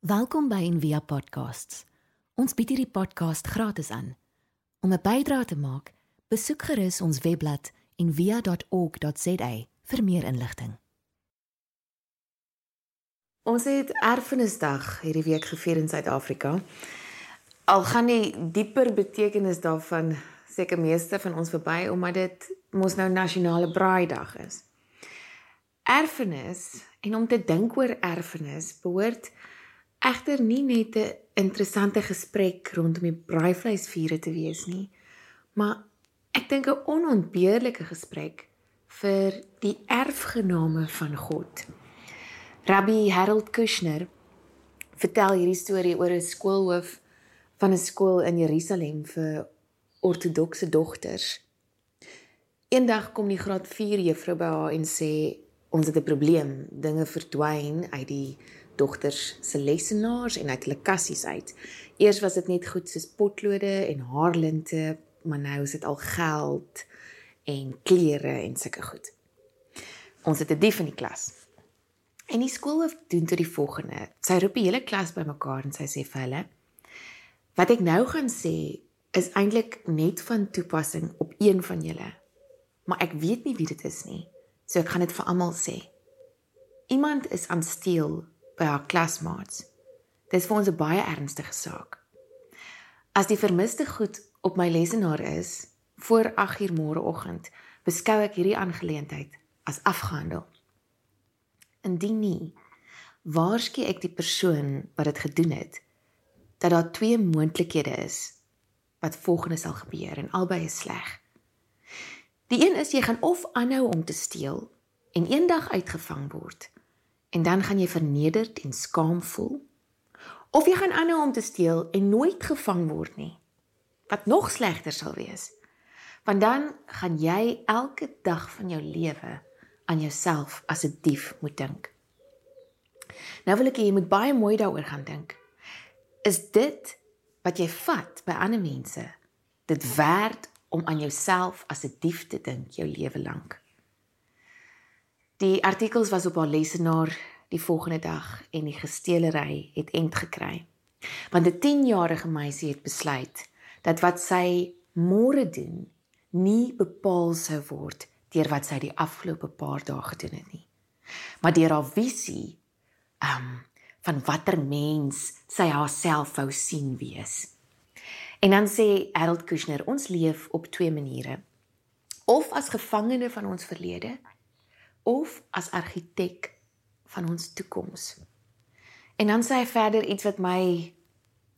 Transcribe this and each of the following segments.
Welkom by Envia Podcasts. Ons bied hierdie podcast gratis aan. Om 'n bydrae te maak, besoek gerus ons webblad en via.org.za vir meer inligting. Ons het Erfenisdag hierdie week gevier in Suid-Afrika. Al gaan die dieper betekenis daarvan seker meeste van ons verby omdat dit mos nou nasionale braaidag is. Erfenis en om te dink oor erfenis behoort egter nie net 'n interessante gesprek rondom die braaivleisvure te wees nie, maar ek dink 'n onontbeerlike gesprek vir die erfgename van God. Rabbi Harold Kushner vertel hierdie storie oor 'n skoolhoof van 'n skool in Jerusalem vir ortodokse dogters. Eendag kom die graad 4 juffrou by haar en sê ons het 'n probleem. Dinge verdwyn uit die dogters se lessenaars en uit hulle kassies uit. Eers was dit net goed soos potlode en haarlinte, maar nou is dit al geld en klere en sulke goed. Ons het 'n dief in die klas. En die skoolhoof doen tot die volgende. Sy roep die hele klas bymekaar en sy sê vir hulle: "Wat ek nou gaan sê is eintlik net van toepassing op een van julle. Maar ek weet nie wie dit is nie." So ek gaan dit vir almal sê. Iemand is aan steel by haar klasmaats. Dis vir ons 'n baie ernstige saak. As die vermiste goed op my lesenaar is voor 8uur môreoggend, beskou ek hierdie aangeleentheid as afgehandel. Indien nie, waarsku ek die persoon wat dit gedoen het dat daar twee moontlikhede is wat volgende sal gebeur en albei is sleg. Die een is jy gaan of aanhou om te steel en eendag uitgevang word en dan gaan jy vernederd en skaam voel. Of jy gaan aanhou om te steel en nooit gevang word nie. Wat nog slegter sal wees. Want dan gaan jy elke dag van jou lewe aan jouself as 'n dief moet dink. Nou wil ek hê jy moet baie mooi daaroor gaan dink. Is dit wat jy vat by ander mense dit werd om aan jouself as 'n dief te dink jou lewe lank. Die artikels was op haar lesenaar die volgende dag en die gesteelery het end gekry. Want 'n 10-jarige meisie het besluit dat wat sy môre doen nie bepaal sou word deur wat sy die afgelope paar dae gedoen het nie. Maar deur haar visie um van watter mens sy haarself wou sien wees. En dan sê Harold Kushner, ons leef op twee maniere. Of as gevangene van ons verlede of as argitek van ons toekoms. En dan sê hy verder iets wat my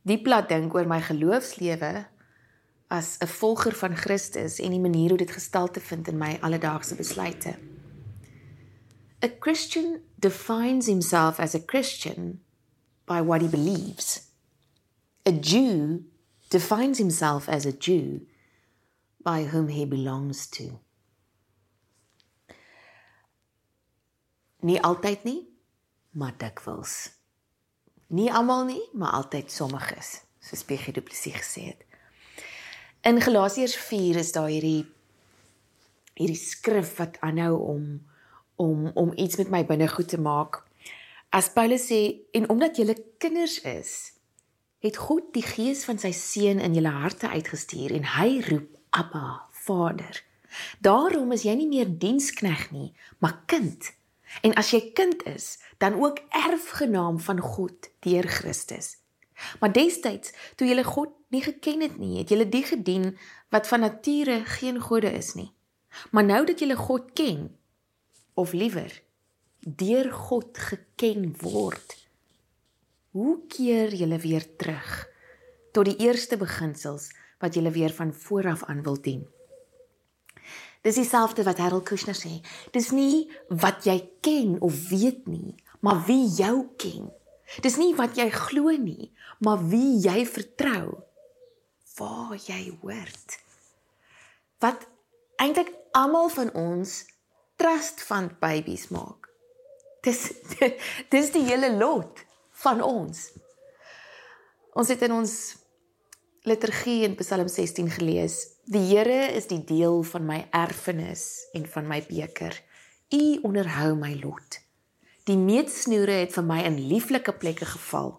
diep laat dink oor my geloofslewe as 'n volger van Christus en die manier hoe dit gestalte vind in my alledaagse besluite. A Christian defines himself as a Christian by what he believes. A Jew defines himself as a Jew by whom he belongs to. Nie altyd nie, maar dikwels. Nie almal nie, maar altyd sommiges, soos PG Du Plessis gesê het. In Galasiërs 4 is daar hierdie hierdie skrif wat aanhou om om om iets met my binnegoed te maak. As Paulus sê en omdat julle kinders is, het God die gees van sy seun in julle harte uitgestuur en hy roep Abba, Vader. Daarom is jy nie meer dienskneg nie, maar kind. En as jy kind is, dan ook erfgenaam van God deur Christus. Maar destyds, toe jy God nie geken het nie, het jy die gedien wat van nature geen gode is nie. Maar nou dat jy God ken, of liewer deur God geken word, Hoe keer julle weer terug tot die eerste beginsels wat julle weer van vooraf aan wil dien? Dis dieselfde wat Harold Kushner sê. Dis nie wat jy ken of weet nie, maar wie jou ken. Dis nie wat jy glo nie, maar wie jy vertrou. Waar jy hoort. Wat eintlik almal van ons trust fund babies maak. Dis dis die hele lot van ons. Ons het in ons liturgie in Psalm 16 gelees: Die Here is die deel van my erfenis en van my beker. U onderhou my lot. Die meetsnoere het vir my in lieflike plekke geval.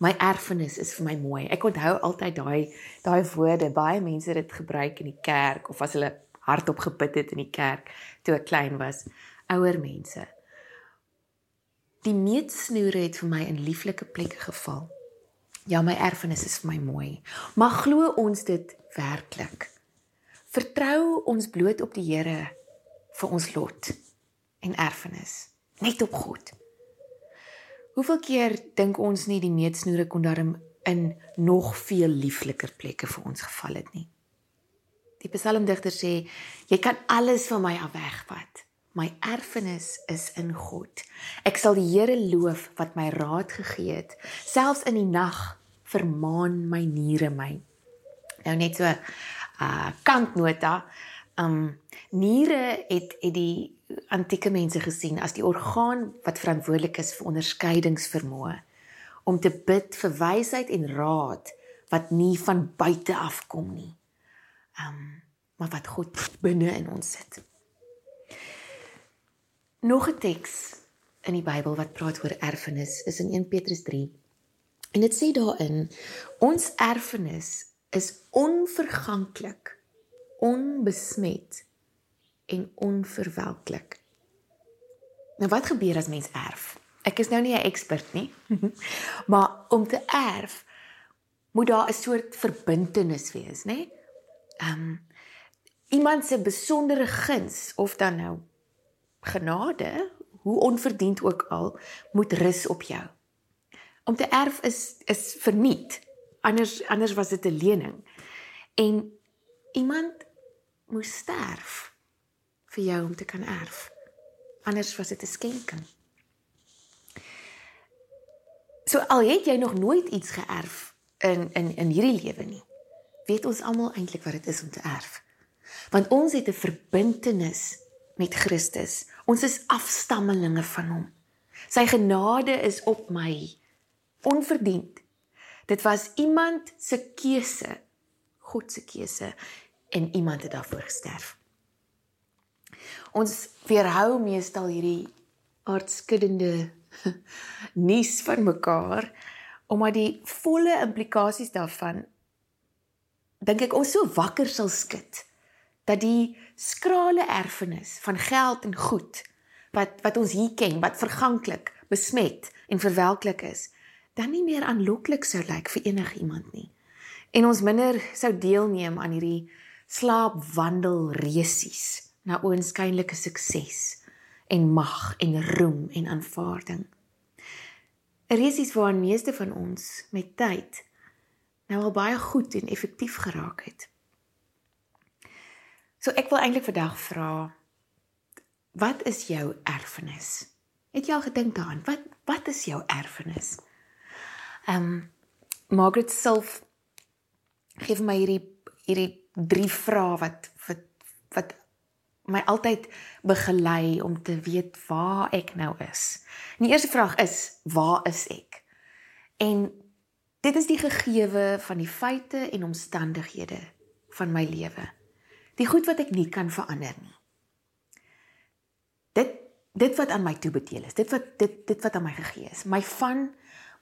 My erfenis is vir my mooi. Ek onthou altyd daai daai woorde. Baie mense het dit gebruik in die kerk of as hulle hardop gebid het in die kerk toe ek klein was. Ouer mense. Die meetsnoere het vir my in lieflike plekke geval. Ja, my erfenis is vir my mooi. Maar glo ons dit werklik? Vertrou ons bloot op die Here vir ons lot en erfenis, net op God. Hoeveel keer dink ons nie die meetsnoere kon daarin in nog veel liefliker plekke vir ons geval het nie. Die psalmdigter sê, jy kan alles van my af wegvat. My erfenis is in God. Ek sal die Here loof wat my raad gegee het. Selfs in die nag vermaan my niere my. Nou net so 'n uh, kantnota. Um niere het het die antieke mense gesien as die orgaan wat verantwoordelik is vir onderskeidingsvermoë om te bid vir wysheid en raad wat nie van buite af kom nie. Um maar wat God binne in ons sit. Nog 'n teks in die Bybel wat praat oor erfenis is in 1 Petrus 3. En dit sê daarin ons erfenis is onverganklik, onbesmet en onverwelklik. Nou wat gebeur as mens erf? Ek is nou nie 'n ekspert nie. maar om te erf moet daar 'n soort verbintenis wees, nê? Ehm um, iemand se besondere guns of dan nou genade, hoe onverdiend ook al, moet rus op jou. Om te erf is is verniet. Anders anders was dit 'n lening. En iemand moes sterf vir jou om te kan erf. Anders was dit 'n skenking. So al het jy nog nooit iets geërf in in in hierdie lewe nie. Weet ons almal eintlik wat dit is om te erf? Want ons het 'n verbintenis met Christus. Ons is afstammelinge van hom. Sy genade is op my onverdiend. Dit was iemand se keuse, God se keuse en iemand het daarvoor gesterf. Ons weerhou meestal hierdie aardskuddende nuus van mekaar omdat die volle implikasies daarvan dink ek ons so wakker sal skud dat die skrale erfenis van geld en goed wat wat ons hier ken wat verganklik besmet en verwelklik is dan nie meer aanloklik sou lyk vir enigiemand nie en ons minder sou deelneem aan hierdie slaapwandel resies na oënskynlike sukses en mag en roem en aanvaarding. Resies waaraan meeste van ons met tyd nou al baie goed en effektief geraak het. So ek wil eintlik vandag vra wat is jou erfenis? Het jy al gedink daaraan? Wat wat is jou erfenis? Ehm um, Margaret self gee vir my hierdie hierdie drie vrae wat wat wat my altyd begelei om te weet waar ek nou is. En die eerste vraag is, waar is ek? En dit is die gegewe van die feite en omstandighede van my lewe. Die goed wat ek nie kan verander nie. Dit dit wat aan my toebedeel is, dit wat dit dit wat aan my gegee is, my van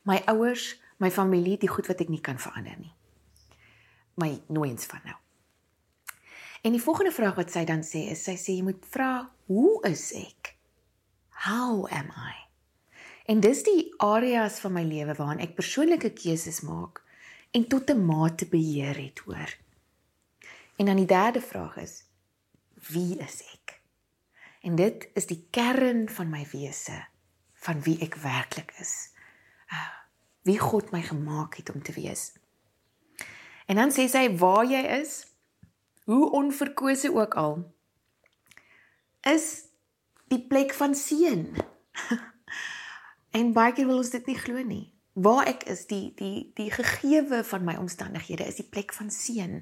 my ouers, my familie, die goed wat ek nie kan verander nie. My nooiens van nou. En die volgende vraag wat sy dan sê is sy sê jy moet vra hoe is ek? How am I? En dis die areas van my lewe waarin ek persoonlike keuses maak en tot 'n mate beheer het hoor. En dan die derde vraag is wie is ek? En dit is die kern van my wese, van wie ek werklik is. Ah, wie God my gemaak het om te wees. En dan sê sy waar jy is, hoe onverkose ook al is die plek van seën. en baie keer wil ons dit nie glo nie. Waar ek is, die die die gegewe van my omstandighede is die plek van seën.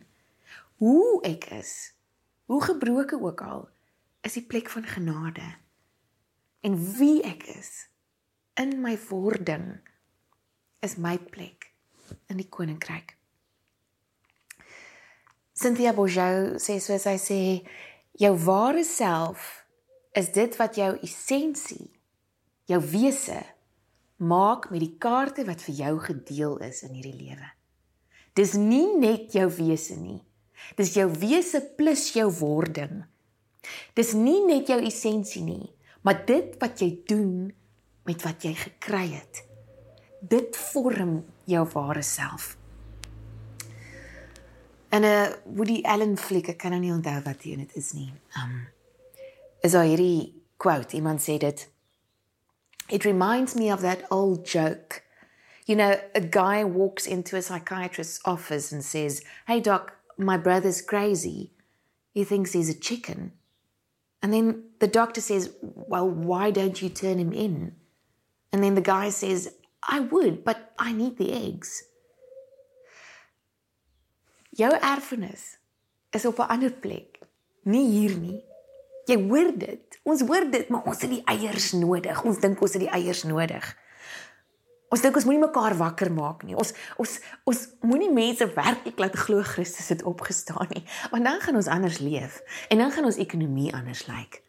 Hoe ek is, hoe gebroke ook al, is die plek van genade. En wie ek is in my wording is my plek in die koninkryk. Cynthia Bourgeau sê soos hy sê jou ware self is dit wat jou essensie jou wese maak met die kaarte wat vir jou gedeel is in hierdie lewe. Dis nie net jou wese nie. Dis jou wese plus jou wording. Dis nie net jou essensie nie, maar dit wat jy doen met wat jy gekry het. Dit vorm jou ware self. En 'n uh, Woody Allen fliek, ek kan nou nie onthou wat dit is nie. Um is daar hierdie quote, iemand sê dit It reminds me of that old joke. You know, a guy walks into a psychiatrist's office and says, "Hey doc, my brother's crazy. He thinks he's a chicken." And then the doctor says, Well, why don't you turn him in? And then the guy says, I would, but I need the eggs. Jou erfenis is op 'n ander plek, nie hier nie. Jy hoor dit. Ons hoor dit, maar ons het die eiers nodig. Ons dink ons het die eiers nodig. Ons dink ons moenie mekaar wakker maak nie. Ons ons ons moenie mense werklik laat glo Christus het opgestaan nie. Want dan gaan ons anders leef en dan gaan ons ekonomie anders lyk.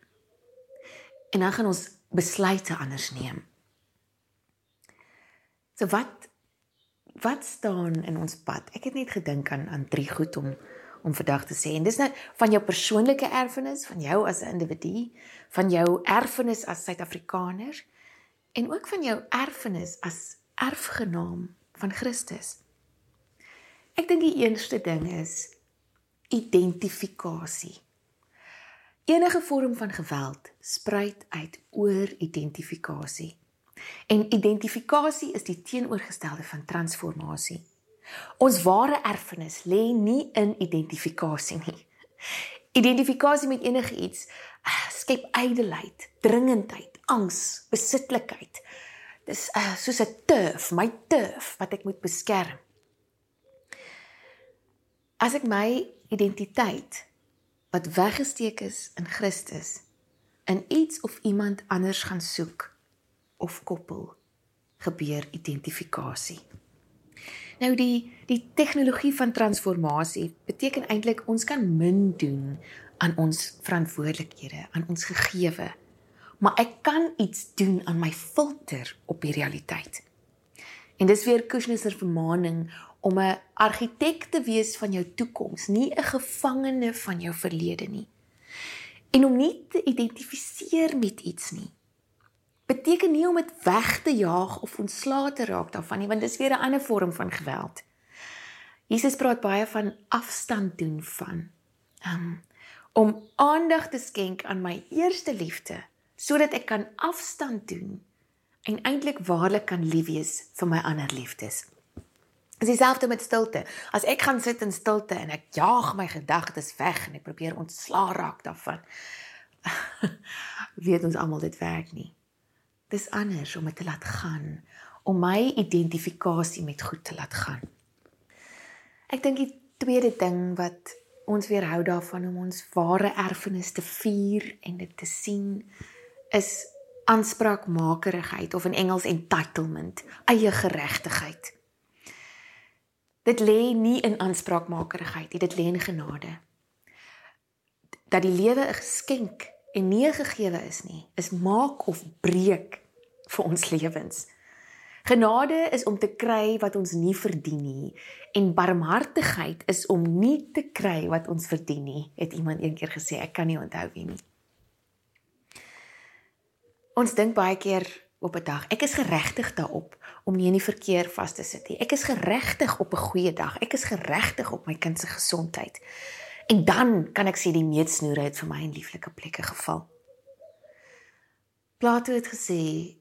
En dan gaan ons besluite anders neem. So wat wat staan in ons pad? Ek het net gedink aan aan drie goed om om vandag te sê. En dis nou van jou persoonlike erfenis, van jou as 'n individu, van jou erfenis as Suid-Afrikaner en ook van jou erfenis as erfgenaam van Christus. Ek dink die eerste ding is identifikasie. Enige vorm van geweld spruit uit oor identifikasie. En identifikasie is die teenoorgestelde van transformasie. Ons ware erfenis lê nie in identifikasie nie. Identifikasie met enige iets ah, skep ydelheid, dringendheid, angs, besitlikheid. Dis uh, soos 'n turf, my turf wat ek moet beskerm. As ek my identiteit wat weggesteek is in Christus in iets of iemand anders gaan soek of koppel, gebeur identifikasie. Nou die die tegnologie van transformasie beteken eintlik ons kan min doen aan ons verantwoordelikhede, aan ons gegewe maar ek kan iets doen aan my filter op die realiteit. En dis weer Kushner se vermaaning om 'n argitek te wees van jou toekoms, nie 'n gevangene van jou verlede nie. En om nie te identifiseer met iets nie. Beteken nie om dit weg te jaag of ontslae te raak daarvan nie, want dis weer 'n ander vorm van geweld. Jesus praat baie van afstand doen van um, om aandag te skenk aan my eerste liefde sodat ek kan afstand doen en eintlik waarlik kan lief wees vir my ander liefdes. Dis dieselfde met stilte. As ek gaan sit in stilte en ek jaag my gedagtes weg en ek probeer ontslaa raak daarvan. weet ons almal dit werk nie. Dis anders om dit te laat gaan, om my identifikasie met goed te laat gaan. Ek dink die tweede ding wat ons weerhou daarvan om ons ware erfenis te vier en dit te sien is aanspraakmakerigheid of in Engels entitlement, eie geregtigheid. Dit lê nie in aanspraakmakerigheid nie, dit lê in genade. Dat die lewe 'n geskenk en nie 'n gegewe is nie, is maak of breek vir ons lewens. Genade is om te kry wat ons nie verdien nie en barmhartigheid is om nie te kry wat ons verdien nie, het iemand eendag gesê, ek kan nie onthou wie nie. Ons dink baie keer op 'n dag, ek is geregtig daarop om nie in die verkeer vas te sit nie. Ek is geregtig op 'n goeie dag. Ek is geregtig op my kind se gesondheid. En dan kan ek sê die meetsnoere het vir my in lieflike plekke geval. Plato het gesê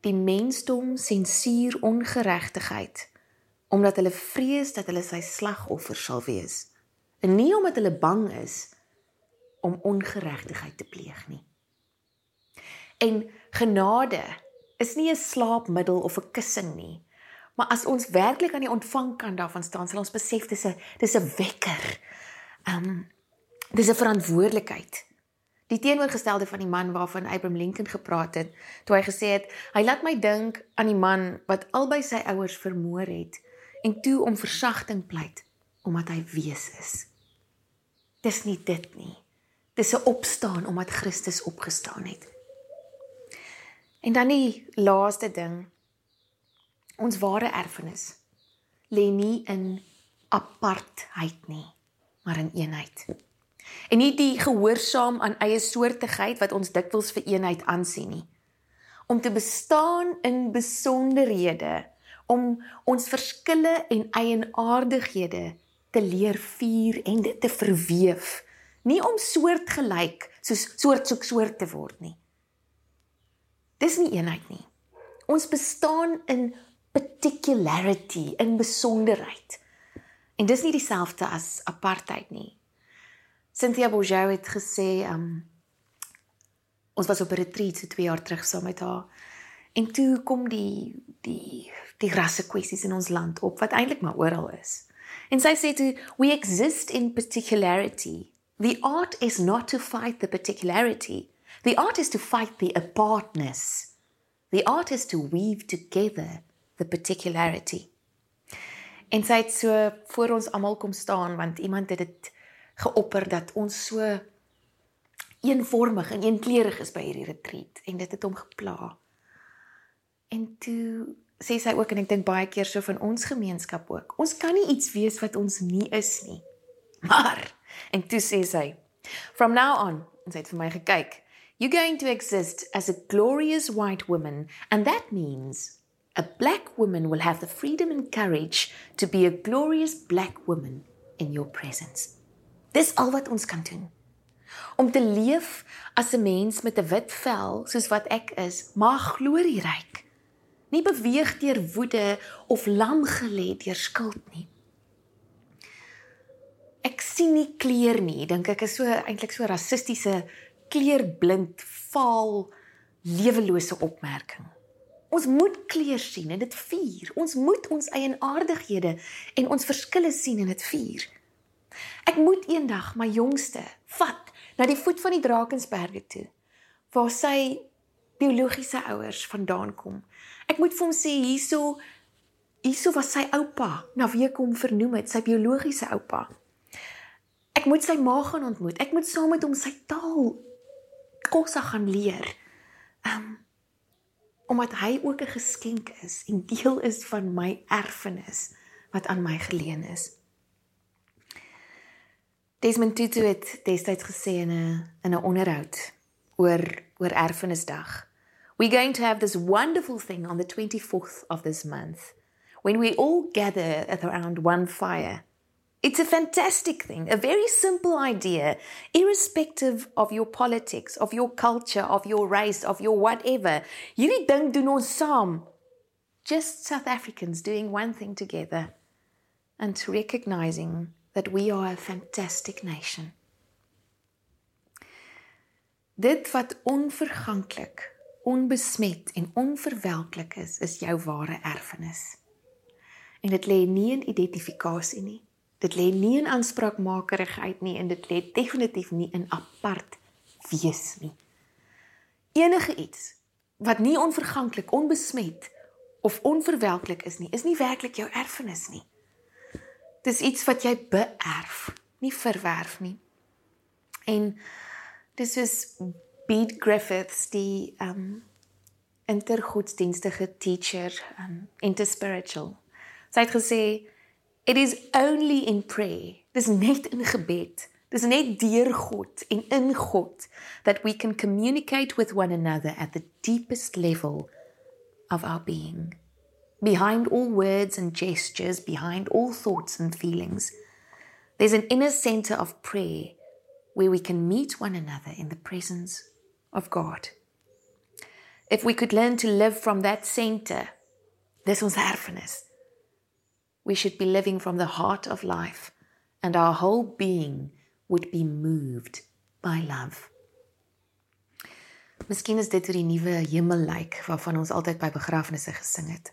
die mensdom sensuur ongeregtigheid omdat hulle vrees dat hulle sy slagoffer sal wees en nie omdat hulle bang is om ongeregtigheid te pleeg nie. En genade is nie 'n slaapmiddel of 'n kussing nie. Maar as ons werklik aan die ontvangkant daarvan staan, sal ons besef dis 'n dis 'n wekker. Um dis 'n verantwoordelikheid. Die teenoorgestelde van die man waarvan Abraham Lincoln gepraat het, toe hy gesê het, hy laat my dink aan die man wat albei sy ouers vermoor het en toe om versagting pleit omdat hy wees is. Dis nie dit nie. Dis 'n opstaan omdat Christus opgestaan het. En dan die laaste ding Ons ware erfenis lê nie in apartheid nie, maar in eenheid. En nie die gehoorsaam aan eie soortigheid wat ons dikwels vir eenheid aansien nie. Om te bestaan in besonderhede, om ons verskille en eienaardighede te leer vier en dit te verweef, nie om soortgelyk soos soort soek soort te word nie. Dis nie eenheid nie. Ons bestaan in particularity, in besonderheid. En dis nie dieselfde as apartheid nie. Cynthia Bourgeau het gesê, um ons was op 'n retreat so 2 jaar terug saam met haar. En toe kom die die die rasse kwessies in ons land op wat eintlik maar oral is. En sy sê toe we exist in particularity. The art is not to fight the particularity. The art is to fight the apartness. The art is to weave together the particularity. En sy het so voor ons almal kom staan want iemand het dit geopper dat ons so eenvormig en eenkleurig is by hierdie retreat en dit het hom gepla. En toe sê sy ook en ek dink baie keer so van ons gemeenskap ook. Ons kan nie iets wees wat ons nie is nie. Maar en toe sê sy from now on en sy het vir my gekyk. You're going to exist as a glorious white woman and that means a black woman will have the freedom and courage to be a glorious black woman in your presence. Dis al wat ons kan doen. Om te leef as 'n mens met 'n wit vel soos wat ek is, maar glorieryk nie beweeg deur woede of lam gelê deur skuld nie. Ek sien nie kleur nie, dink ek is so eintlik so rassistiese kleurblind, vaal, lewelose opmerking. Ons moet kleur sien en dit vier. Ons moet ons eienaardighede en ons verskille sien en dit vier. Ek moet eendag my jongste vat na die voet van die Drakensberge toe waar sy biologiese ouers vandaan kom Ek moet vir hom sê hierso hierso was sy oupa, na wie ek hom vernoem het, sy biologiese oupa. Ek moet sy ma gaan ontmoet. Ek moet saam met hom sy taal kosse gaan leer. Um omdat hy ook 'n geskenk is en deel is van my erfenis wat aan my geleen is. Desmond Tutu het destyds gesê in 'n in 'n onderhoud oor oor erfenisdag. We're going to have this wonderful thing on the 24th of this month when we all gather around one fire. It's a fantastic thing, a very simple idea, irrespective of your politics, of your culture, of your race, of your whatever. Hierdie ding doen ons saam. Just South Africans doing one thing together and recognizing that we are a fantastic nation. Dit wat onverganklik onbesmet en onverwelklik is, is jou ware erfenis. En dit lê nie in identifikasie nie. Dit lê nie in aanspraakmakerigheid nie en dit lê definitief nie in apart wees nie. Enige iets wat nie onverganklik, onbesmet of onverwelklik is nie, is nie werklik jou erfenis nie. Dis iets wat jy beerf, nie verwerf nie. En dis is Beat Griffiths die um intergodsdienstige teacher um interspiritual. Sy het gesê it is only in prayer. Dis net in gebed. Dis net deur God en in God that we can communicate with one another at the deepest level of our being. Behind all words and gestures, behind all thoughts and feelings, there's an inner center of prayer where we can meet one another in the presence of God. If we could learn to live from that center, dis ons erfenis. We should be living from the heart of life and our whole being would be moved by love. Miskien is dit hoe die nuwe hemel lyk waarvan ons altyd by begrafnisse gesing het.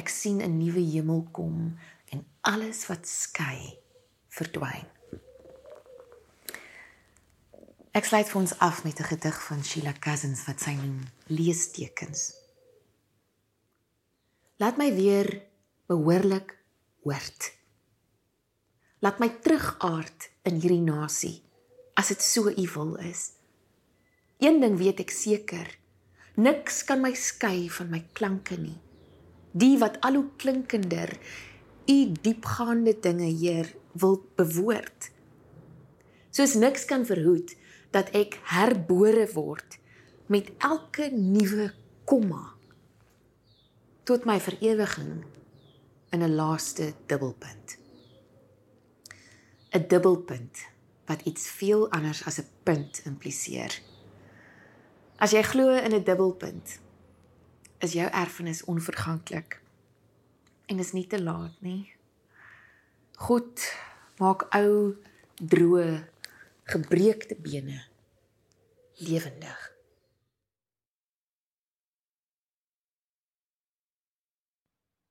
Ek sien 'n nuwe hemel kom en alles wat skei verdwyn. Ek sluit vir ons af met 'n gedig van Sheila Cousins wat sy noem Leestekens. Laat my weer behoorlik hoort. Laat my terugaard in hierdie nasie as dit so uwel is. Een ding weet ek seker, Niks kan my skei van my klanke nie. Die wat al hoe klinkender u diepgaande dinge, Heer, wil bewoord. Soos niks kan verhoed dat ek herbore word met elke nuwe komma tot my verewiging in 'n laaste dubbelpunt. 'n Dubbelpunt wat iets veel anders as 'n punt impliseer. As jy glo in 'n dubbelpunt, is jou erfenis onverganklik. En is nie te laat nie. God maak ou, droë, gebreekte bene lewendig.